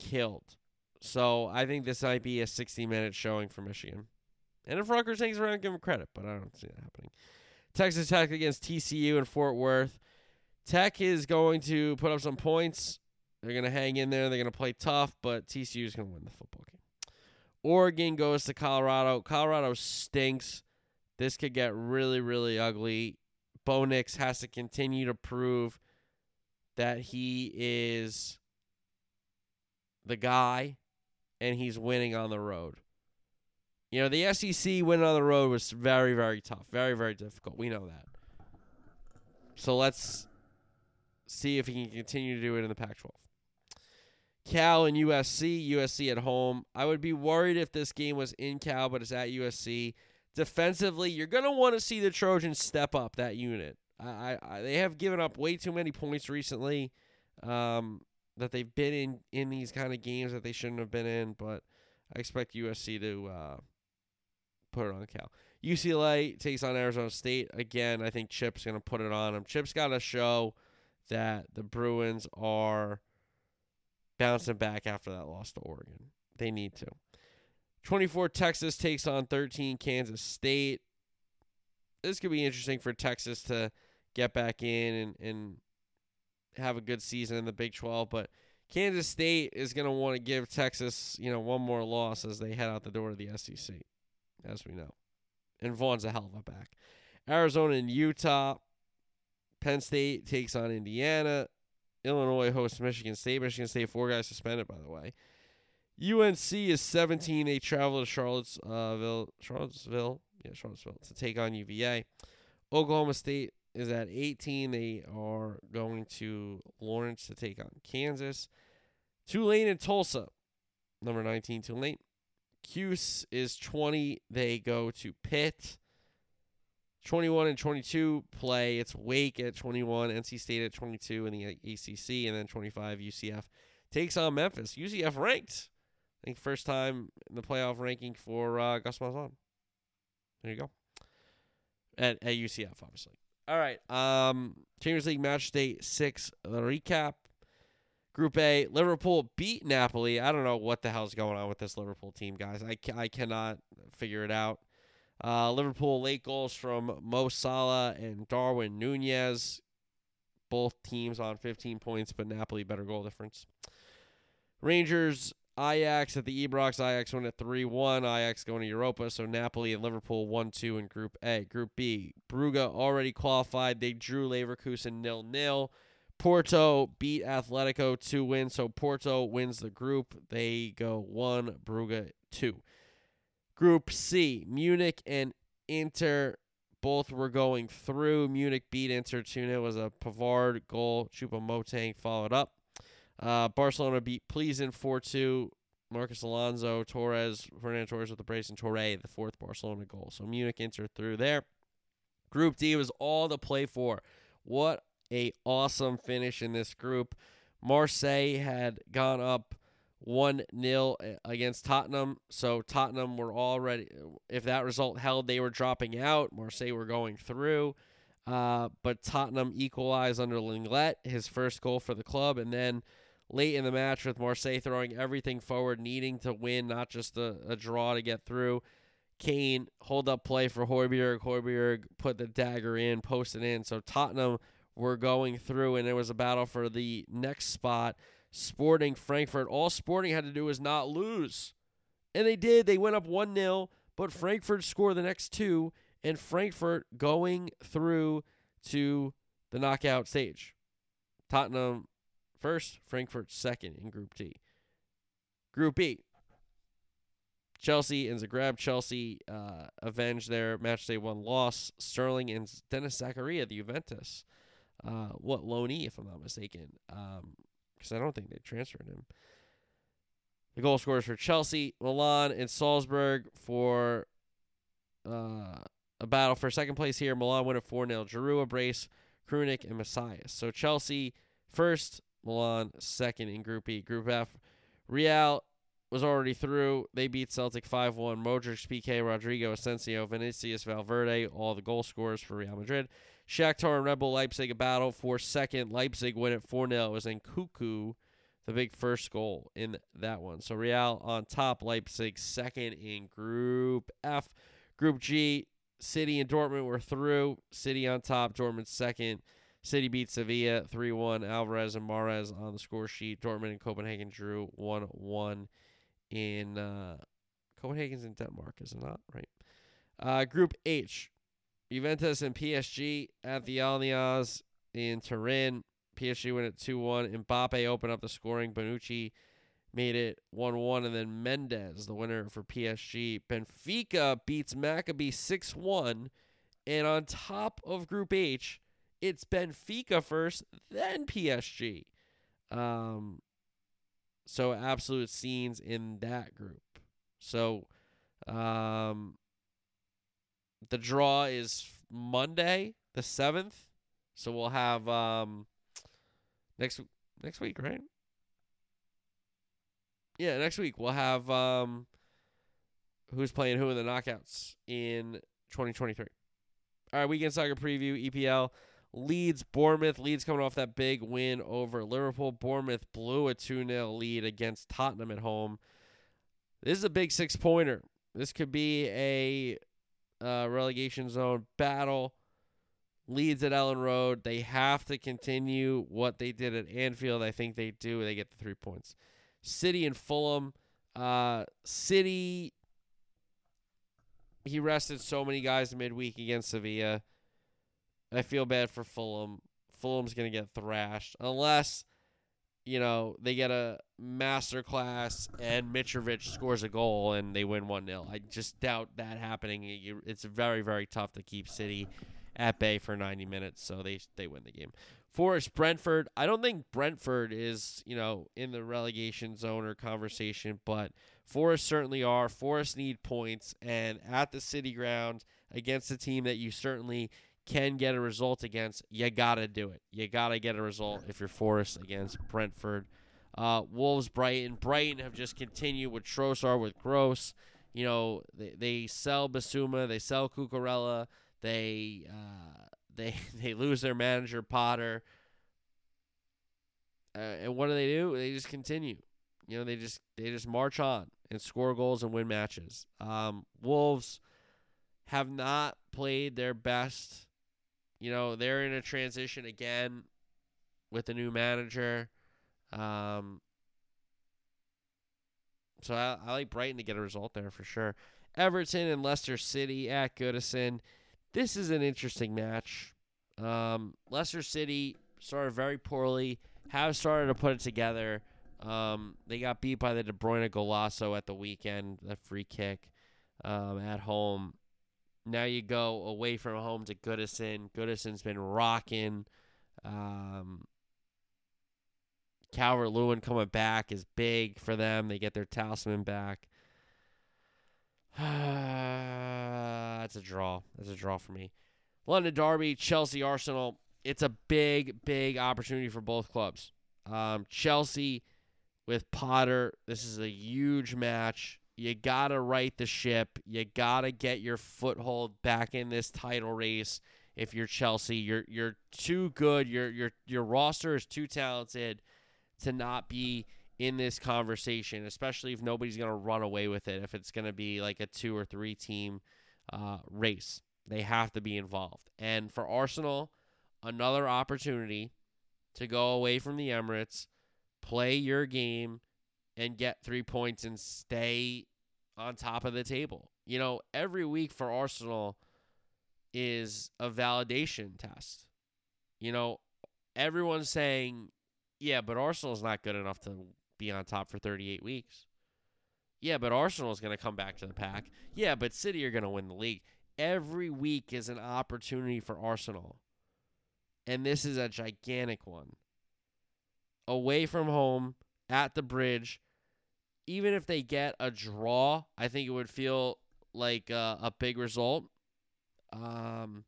killed. So I think this might be a 60 minute showing for Michigan. And if Rutgers hangs around, give them credit, but I don't see that happening. Texas Tech against TCU in Fort Worth. Tech is going to put up some points. They're going to hang in there. They're going to play tough, but TCU is going to win the football game. Oregon goes to Colorado. Colorado stinks. This could get really, really ugly. Bo Nix has to continue to prove that he is the guy and he's winning on the road. You know, the SEC winning on the road was very, very tough. Very, very difficult. We know that. So let's see if he can continue to do it in the Pac 12. Cal and USC, USC at home. I would be worried if this game was in Cal, but it's at USC. Defensively, you're going to want to see the Trojans step up that unit. I, I, they have given up way too many points recently. Um, that they've been in in these kind of games that they shouldn't have been in, but I expect USC to uh, put it on Cal. UCLA takes on Arizona State again. I think Chip's going to put it on them. Chip's got to show that the Bruins are bouncing back after that loss to Oregon. They need to. 24 Texas takes on 13 Kansas State. This could be interesting for Texas to get back in and, and have a good season in the Big 12, but Kansas State is going to want to give Texas, you know, one more loss as they head out the door to the SEC, as we know. And Vaughn's a hell of a back. Arizona and Utah. Penn State takes on Indiana. Illinois hosts Michigan State. Michigan State, four guys suspended, by the way. UNC is 17. They travel to Charlottesville, Charlottesville, yeah, Charlottesville to take on UVA. Oklahoma State is at 18. They are going to Lawrence to take on Kansas. Tulane and Tulsa, number 19, Tulane. Cuse is 20. They go to Pitt. 21 and 22 play. It's Wake at 21, NC State at 22 in the ACC, and then 25 UCF takes on Memphis. UCF ranked. I think first time in the playoff ranking for uh, Gus Malzahn. There you go. At, at UCF, obviously. All right. Um, Champions League match day six the recap. Group A, Liverpool beat Napoli. I don't know what the hell's going on with this Liverpool team, guys. I, I cannot figure it out. Uh, Liverpool late goals from Mo Salah and Darwin Nunez. Both teams on 15 points, but Napoli better goal difference. Rangers Ajax at the Ibrox. Ajax won at 3 1. Ajax going to Europa. So Napoli and Liverpool 1 2 in Group A. Group B. Brugge already qualified. They drew Leverkusen nil nil. Porto beat Atletico 2 wins. So Porto wins the group. They go 1, Brugge 2. Group C. Munich and Inter both were going through. Munich beat Inter 2 0. was a Pavard goal. Choupo-Moting followed up. Uh, Barcelona beat Pleasant 4 2. Marcos Alonso, Torres, Fernando Torres with the brace, and Torre, the fourth Barcelona goal. So Munich Inter through there. Group D was all to play for. What a awesome finish in this group. Marseille had gone up 1 0 against Tottenham. So Tottenham were already, if that result held, they were dropping out. Marseille were going through. Uh, but Tottenham equalized under Lenglet, his first goal for the club, and then late in the match with Marseille throwing everything forward, needing to win, not just a, a draw to get through. Kane hold up play for Højbjerg. Højbjerg put the dagger in, posted in. So Tottenham were going through, and it was a battle for the next spot. Sporting Frankfurt. All Sporting had to do was not lose. And they did. They went up 1 0, but Frankfurt scored the next two, and Frankfurt going through to the knockout stage. Tottenham first, Frankfurt second in Group T. Group B. Chelsea and Zagreb. Chelsea uh, avenged their match day one loss. Sterling and Denis Zakaria, the Juventus. Uh, what loanee, if I'm not mistaken, because um, I don't think they transferred him. The goal scorers for Chelsea, Milan, and Salzburg for uh, a battle for second place here. Milan win at 4 0. Giroud, Brace, Krunic, and Messias. So Chelsea first, Milan second in Group E. Group F, Real was already through. They beat Celtic 5 1. Modric, PK, Rodrygo, Asensio, Vinicius, Valverde, all the goal scorers for Real Madrid. Shakhtar and Red Bull Leipzig a battle for second. Leipzig win at 4 0. It was Nkunku, the big first goal in that one. So Real on top, Leipzig second in Group F. Group G, City and Dortmund were through. City on top, Dortmund second. City beat Sevilla 3 1. Alvarez and Mahrez on the score sheet. Dortmund and Copenhagen drew 1 1 in uh, Copenhagen's in Denmark, is it not? Right. Uh, group H, Juventus and PSG at the Allianz in Turin. PSG win at 2 1. Mbappe opened up the scoring. Bonucci made it 1 1. And then Mendes, the winner for PSG. Benfica beats Maccabi 6 1. And on top of Group H, it's Benfica first, then PSG. Um, so absolute scenes in that group. So um the draw is Monday, the 7th. So we'll have um next next week, right? Yeah, next week we'll have um who's playing who in the knockouts in 2023. All right, weekend soccer preview EPL. Leeds, Bournemouth. Leeds coming off that big win over Liverpool. Bournemouth blew a 2 0 lead against Tottenham at home. This is a big six pointer. This could be a uh, relegation zone battle. Leeds at Elland Road. They have to continue what they did at Anfield. I think they do. They get the three points. City and Fulham. Uh, City. He rested so many guys midweek against Sevilla. I feel bad for Fulham. Fulham's going to get thrashed unless, you know, they get a masterclass and Mitrovic scores a goal and they win 1 0. I just doubt that happening. It's very, very tough to keep City at bay for 90 minutes, so they they win the game. Forest Brentford. I don't think Brentford is, you know, in the relegation zone or conversation, but Forest certainly are. Forest need points, and at the City ground against a team that you certainly can get a result against, you gotta do it. You gotta get a result if you're Forest against Brentford. Uh, Wolves, Brighton. Brighton have just continued with Trossard, with Gross. You know, they, they sell Bissouma, they sell Cucurella, they uh, <laughs> they they lose their manager Potter. Uh, and what do they do? They just continue. You know, they just they just march on and score goals and win matches. Um, Wolves have not played their best you know, they're in a transition again with a new manager. Um, so I, I like Brighton to get a result there for sure. Everton and Leicester City at Goodison. This is an interesting match. Um, Leicester City started very poorly, have started to put it together. Um, they got beat by the De Bruyne Golazo at the weekend, that free kick um, at home. Now you go away from home to Goodison. Goodison's been rocking. Um, Calvert Lewin coming back is big for them. They get their talisman back. <sighs> That's a draw. That's a draw for me. London Derby, Chelsea, Arsenal. It's a big, big opportunity for both clubs. Um, Chelsea with Potter. This is a huge match. You got to right the ship. You got to get your foothold back in this title race. if you're Chelsea. You're you're too good. Your your your roster is too talented to not be in this conversation, especially if nobody's going to run away with it. If it's going to be like a two or three team uh, race, they have to be involved. And for Arsenal, another opportunity to go away from the Emirates, play your game, and get three points and stay on top of the table. You know, every week for Arsenal is a validation test. You know, everyone's saying, yeah, but Arsenal's not good enough to be on top for 38 weeks. Yeah, but Arsenal's going to come back to the pack. Yeah, but City are going to win the league. Every week is an opportunity for Arsenal. And this is a gigantic one. Away from home, at the bridge, even if they get a draw, I think it would feel like a, a big result. Um,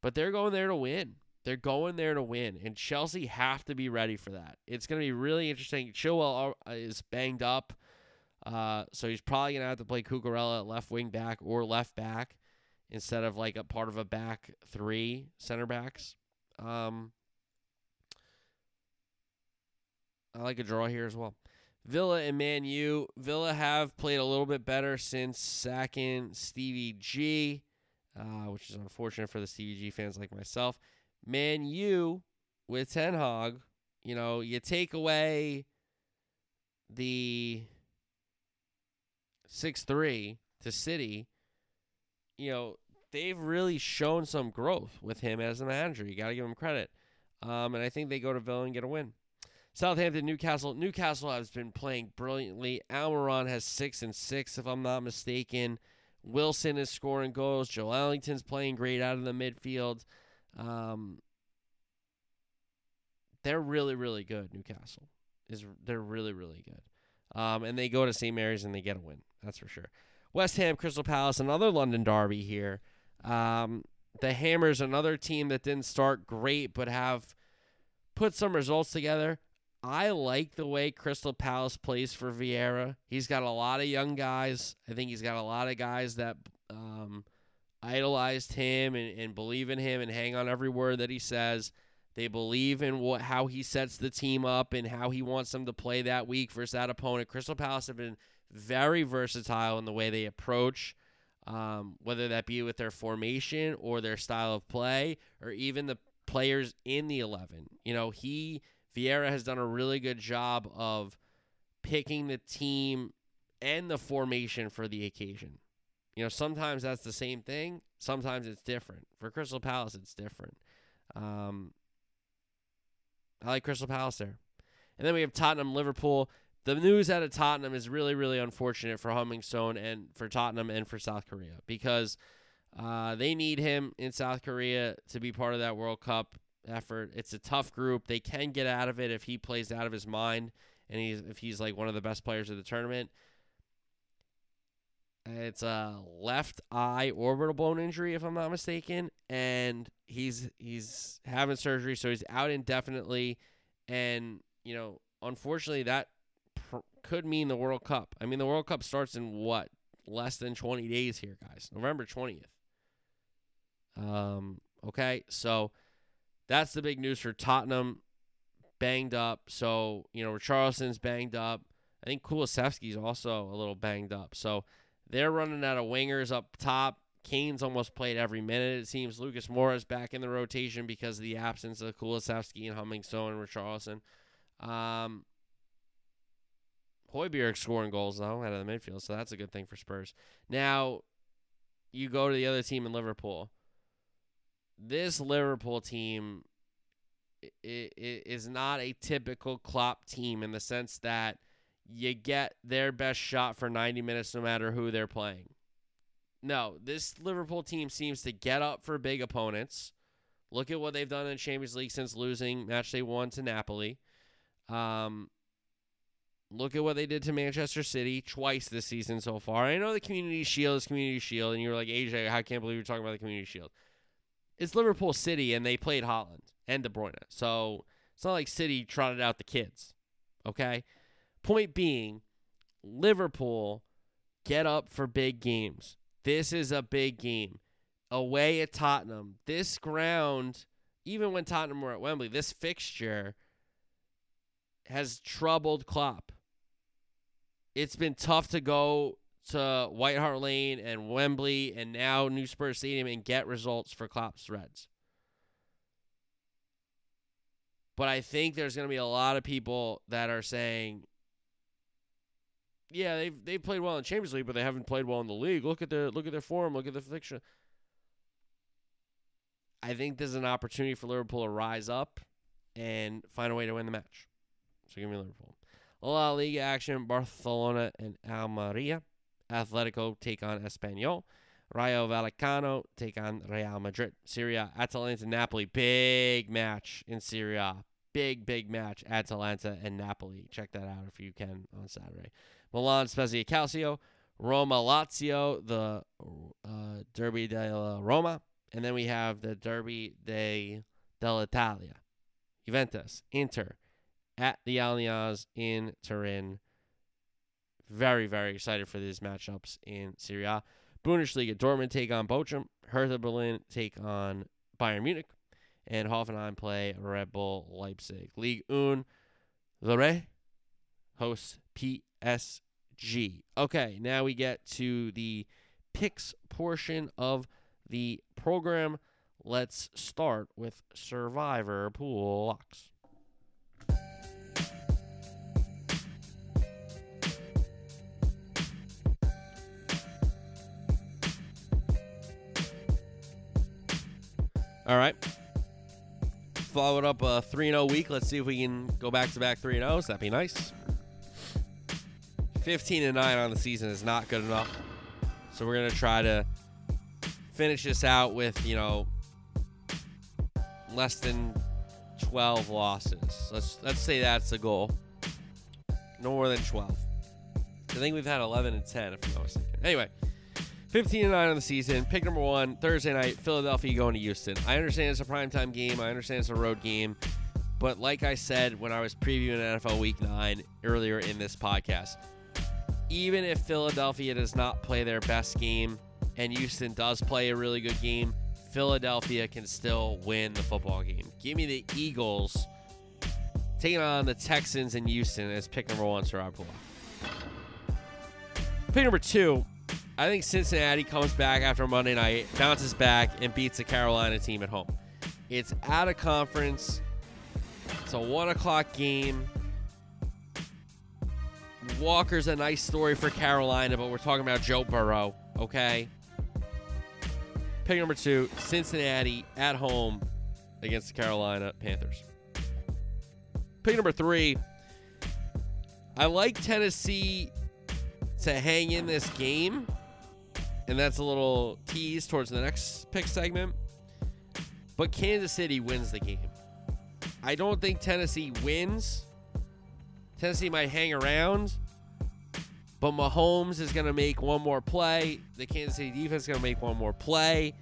but they're going there to win. They're going there to win, and Chelsea have to be ready for that. It's going to be really interesting. Chilwell uh, is banged up, uh, so he's probably going to have to play Cucurella at left wing back or left back instead of like a part of a back three center backs. Um, I like a draw here as well. Villa and Man U. Villa have played a little bit better since sacking Stevie G, uh, which is unfortunate for the Stevie G fans like myself. Man U with Ten Hag, you know, you take away the 6 3 to City, you know, they've really shown some growth with him as a manager. You got to give him credit. Um, and I think they go to Villa and get a win. Southampton, Newcastle. Newcastle has been playing brilliantly. Almiron has six and six, if I'm not mistaken. Wilson is scoring goals. Joelinton's playing great out of the midfield. Um, they're really, really good. Newcastle is they're really, really good. Um, and they go to St. Mary's and they get a win. That's for sure. West Ham, Crystal Palace, another London derby here. Um, the Hammers, another team that didn't start great but have put some results together. I like the way Crystal Palace plays for Vieira. He's got a lot of young guys. I think he's got a lot of guys that um, idolized him and, and believe in him and hang on every word that he says. They believe in what how he sets the team up and how he wants them to play that week versus that opponent. Crystal Palace have been very versatile in the way they approach, um, whether that be with their formation or their style of play or even the players in the 11. You know, he Vieira has done a really good job of picking the team and the formation for the occasion. You know, sometimes that's the same thing, sometimes it's different. For Crystal Palace, it's different. Um, I like Crystal Palace there. And then we have Tottenham, Liverpool. The news out of Tottenham is really, really unfortunate for Heung-min and for Tottenham and for South Korea because uh, they need him in South Korea to be part of that World Cup effort. It's a tough group. They can get out of it if he plays out of his mind and he's if he's like one of the best players of the tournament. It's a left eye orbital bone injury, if I'm not mistaken, and he's he's having surgery, so he's out indefinitely. And you know, unfortunately, that pr- could mean the World Cup. I mean, the World Cup starts in what less than 20 days here, guys. November 20th. Um. Okay, so that's the big news for Tottenham. Banged up. So, you know, Richarlison's banged up. I think Kulusevski's also a little banged up. So they're running out of wingers up top. Kane's almost played every minute. It seems Lucas Moura's back in the rotation because of the absence of Kulusevski and Heung-min and Richarlison. Um, scoring goals, though, out of the midfield, so that's a good thing for Spurs. Now, you go to the other team in Liverpool this Liverpool team is not a typical Klopp team in the sense that you get their best shot for 90 minutes no matter who they're playing. No, this Liverpool team seems to get up for big opponents. Look at what they've done in the Champions League since losing match they won to Napoli. Um, look at what they did to Manchester City twice this season so far. I know the Community Shield is Community Shield, and you're like, AJ, I can't believe you're talking about the Community Shield it's Liverpool City, and they played Haaland and De Bruyne. So it's not like City trotted out the kids. Okay? Point being, Liverpool get up for big games. This is a big game. away at Tottenham. This ground, even when Tottenham were at Wembley, this fixture has troubled Klopp. It's been tough to go to White Hart Lane and Wembley and now New Spurs Stadium and get results for Klopp's Reds. But I think there's going to be a lot of people that are saying, yeah, they've they've played well in Champions League, but they haven't played well in the league. Look at their look at their form. Look at the fixture. I think there's an opportunity for Liverpool to rise up and find a way to win the match. So give me Liverpool. La Liga action: Barcelona and Almeria. Atletico take on Espanyol. Rayo Vallecano take on Real Madrid. Serie A, Atalanta, Napoli. Big match in Serie A. Big, big match. Atalanta and Napoli. Check that out if you can on Saturday. Milan, Spezia, Calcio. Roma, Lazio, the uh, Derby della Roma. And then we have the Derby de, dell'Italia. Juventus, Inter, at the Allianz in Turin. Very, very excited for these matchups in Serie A. Bundesliga, Dortmund take on Bochum. Hertha Berlin take on Bayern Munich. And Hoffenheim play Red Bull Leipzig. League Un, Lorient hosts PSG. Okay, now we get to the picks portion of the program. Let's start with Survivor Pool Locks. All right. Followed up a 3 0 week. Let's see if we can go back to back 3 0s. That'd be nice. 15 and 9 on the season is not good enough. So we're going to try to finish this out with, you know, less than 12 losses. Let's let's say that's the goal. No more than 12. I think we've had 11 and 10 if I'm not mistaken. Anyway, 15 and 9 on the season. Pick number 1, Thursday night, Philadelphia going to Houston. I understand it's a primetime game. I understand it's a road game. But like I said when I was previewing NFL Week 9 earlier in this podcast, even if Philadelphia does not play their best game and Houston does play a really good game, Philadelphia can still win the football game. Give me the Eagles taking on the Texans in Houston as pick number one, Sir. Pick number two, I think Cincinnati comes back after Monday night, bounces back, and beats the Carolina team at home. It's at a conference. It's a one o'clock game. Walker's a nice story for Carolina, but we're talking about Joe Burrow, okay? Pick number two, Cincinnati at home against the Carolina Panthers. Pick number three, I like Tennessee to hang in this game, and that's a little tease towards the next pick segment. But Kansas City wins the game. I don't think Tennessee wins. Tennessee might hang around, but Mahomes is going to make one more play. The Kansas City defense is going to make one more play.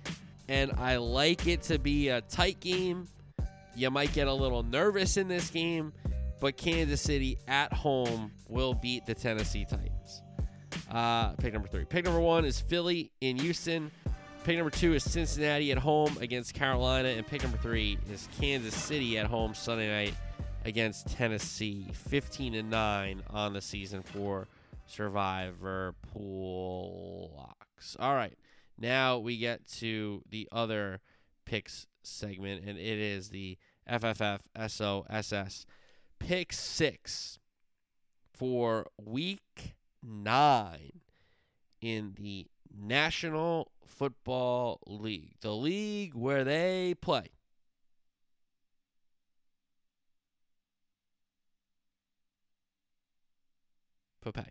And I like it to be a tight game. You might get a little nervous in this game, but Kansas City at home will beat the Tennessee Titans. Uh, pick number three. Pick number one is Philly in Houston. Pick number two is Cincinnati at home against Carolina. And pick number three is Kansas City at home Sunday night against Tennessee. 15 and 9 on the season for Survivor Pool Locks. All right. Now we get to the other picks segment, and it is the FFF SOSS pick six for week nine in the National Football League, the league where they play. Popeye.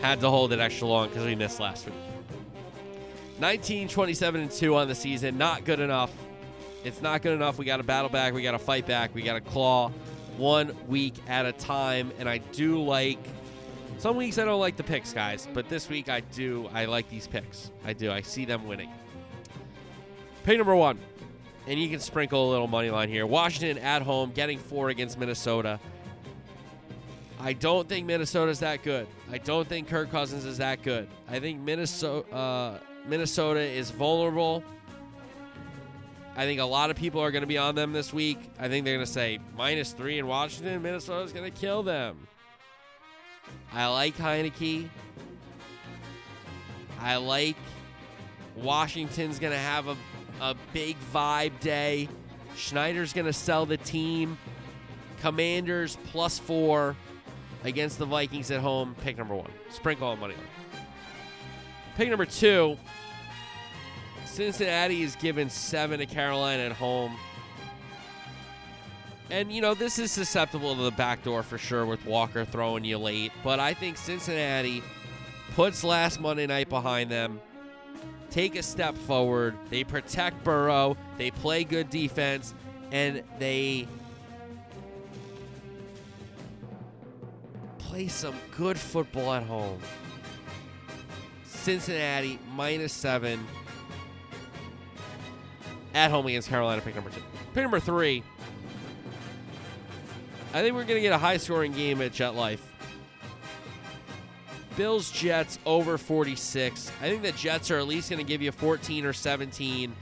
Had to hold it extra long because we missed last week. 19, 27, and 2 on the season. Not good enough. It's not good enough. We got to battle back. We got to fight back. We got to claw one week at a time. And I do like some weeks I don't like the picks, guys. But this week I do. I like these picks. I do. I see them winning. Pick number one. And you can sprinkle a little money line here. Washington at home, getting four against Minnesota. I don't think Minnesota's that good. I don't think Kirk Cousins is that good. I think Minnesota uh, Minnesota is vulnerable. I think a lot of people are going to be on them this week. I think they're going to say minus three in Washington. Minnesota's going to kill them. I like Heinicke. I like Washington's going to have a, a big vibe day. Snyder's going to sell the team. Commanders plus four against the Vikings at home. Pick number one. Sprinkle on money. Pick number two. Cincinnati is given seven to Carolina at home. And, you know, this is susceptible to the back door for sure with Walker throwing you late. But I think Cincinnati puts last Monday night behind them, take a step forward. They protect Burrow, they play good defense, and they play some good football at home. Cincinnati minus seven at home against Carolina. Pick number two. Pick number three. I think we're going to get a high scoring game at MetLife. Bills Jets over 46. I think the Jets are at least going to give you 14 or 17.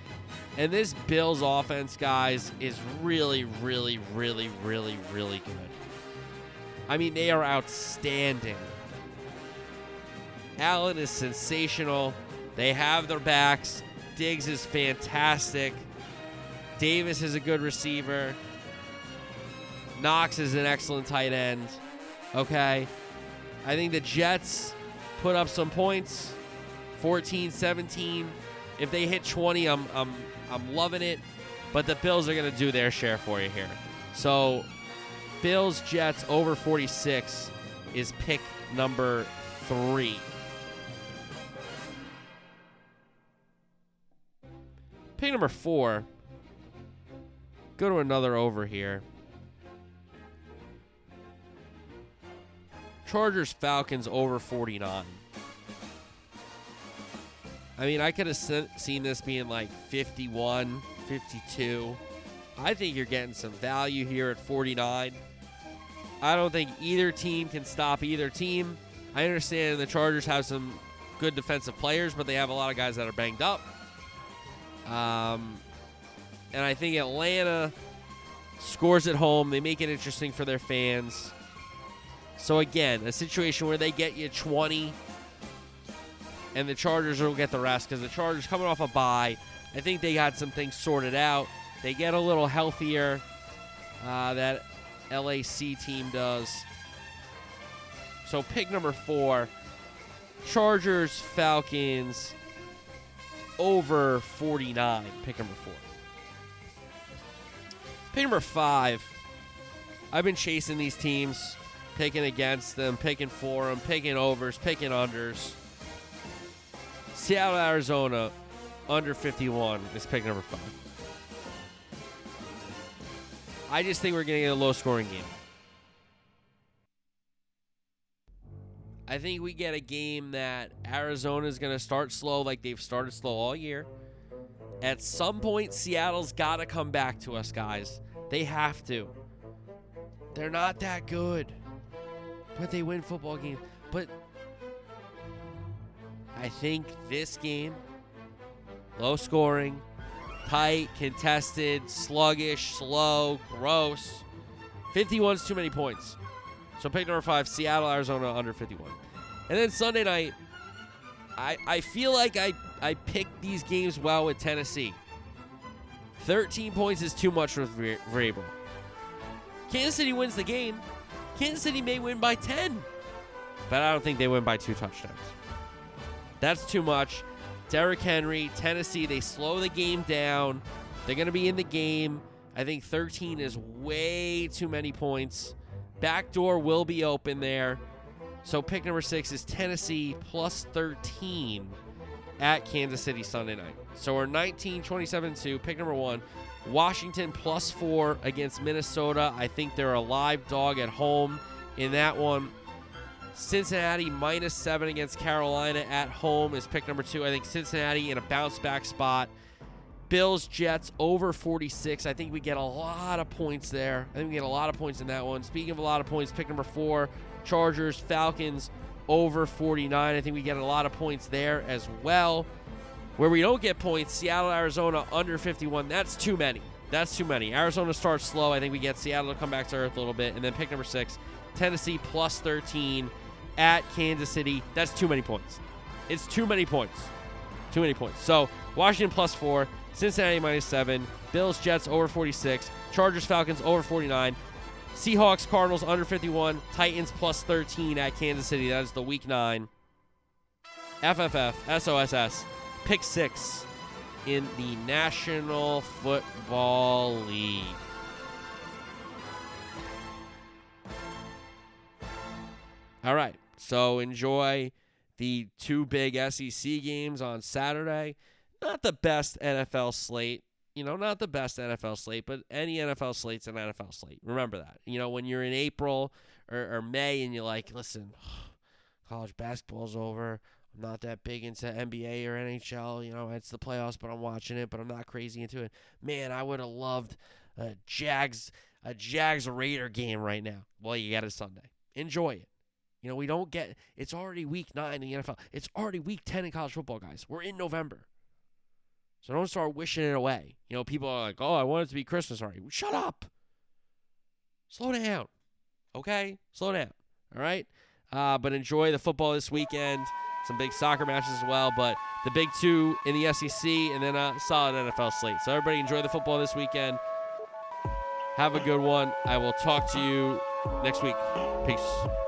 And this Bills offense, guys, is really, really, really, really, really good. I mean, they are outstanding. Allen is sensational. They have their backs. Diggs is fantastic. Davis is a good receiver. Knox is an excellent tight end. Okay. I think the Jets put up some points 14, 17. If they hit 20, I'm, I'm, I'm loving it. But the Bills are going to do their share for you here. So, Bills Jets over 46 is pick number three. Pick number four. Go to another over here. Chargers Falcons over 49. I mean, I could have seen this being like 51, 52. I think you're getting some value here at 49. I don't think either team can stop either team. I understand the Chargers have some good defensive players, but they have a lot of guys that are banged up. Um, and I think Atlanta scores at home. They make it interesting for their fans. So again, a situation where they get you 20 and the Chargers will get the rest because the Chargers coming off a bye. I think they got some things sorted out. They get a little healthier. Uh, that LAC team does. So pick number four Chargers, Falcons, over 49. Pick number four. Pick number five. I've been chasing these teams, picking against them, picking for them, picking overs, picking unders. Seattle, Arizona, under 51 is pick number five. I just think we're going to get a low scoring game. I think we get a game that Arizona is going to start slow like they've started slow all year. At some point, Seattle's got to come back to us, guys. They have to. They're not that good, but they win football games. But I think this game, low scoring, tight, contested, sluggish, slow, gross. 51's too many points. So pick number five, Seattle, Arizona, under 51. And then Sunday night, I, I feel like I, I picked these games well with Tennessee. 13 points is too much for Vrabel. Kansas City wins the game. Kansas City may win by 10, but I don't think they win by two touchdowns. That's too much. Derrick Henry, Tennessee, they slow the game down. They're going to be in the game. I think 13 is way too many points. Back door will be open there. So pick number six is Tennessee plus 13 at Kansas City Sunday night. So we're 19, 27 2. Pick number one. Washington plus four against Minnesota. I think they're a live dog at home in that one. Cincinnati minus seven against Carolina at home is pick number two. I think Cincinnati in a bounce back spot. Bills Jets over 46. I think we get a lot of points there. I think we get a lot of points in that one. Speaking of a lot of points, pick number four Chargers, Falcons over 49. I think we get a lot of points there as well. Where we don't get points, Seattle, Arizona under 51. That's too many. That's too many. Arizona starts slow. I think we get Seattle to come back to earth a little bit. And then pick number six, Tennessee plus 13 at Kansas City. That's too many points. It's too many points. Too many points. So Washington plus four, Cincinnati minus seven, Bills, Jets over 46, Chargers, Falcons over 49, Seahawks, Cardinals under 51, Titans plus 13 at Kansas City. That is the week nine. FFF, SOSS, pick six in the National Football League. All right. So enjoy the two big SEC games on Saturday. Not the best NFL slate. You know, not the best NFL slate, but any NFL slate's an NFL slate. Remember that. You know, when you're in April or, or May and you're like, listen, <sighs> college basketball's over. I'm not that big into NBA or NHL. You know, it's the playoffs, but I'm watching it, but I'm not crazy into it. Man, I would have loved a Jags a Jags Raider game right now. Well, you got it Sunday. Enjoy it. You know, we don't get it's already week nine in the NFL. It's already week ten in college football, guys. We're in November. So don't start wishing it away. You know, people are like, oh, I want it to be Christmas already. Shut up. Slow down. Okay? Slow down. All right? Uh, but enjoy the football this weekend. Some big soccer matches as well. But the big two in the SEC and then a solid NFL slate. So everybody enjoy the football this weekend. Have a good one. I will talk to you next week. Peace.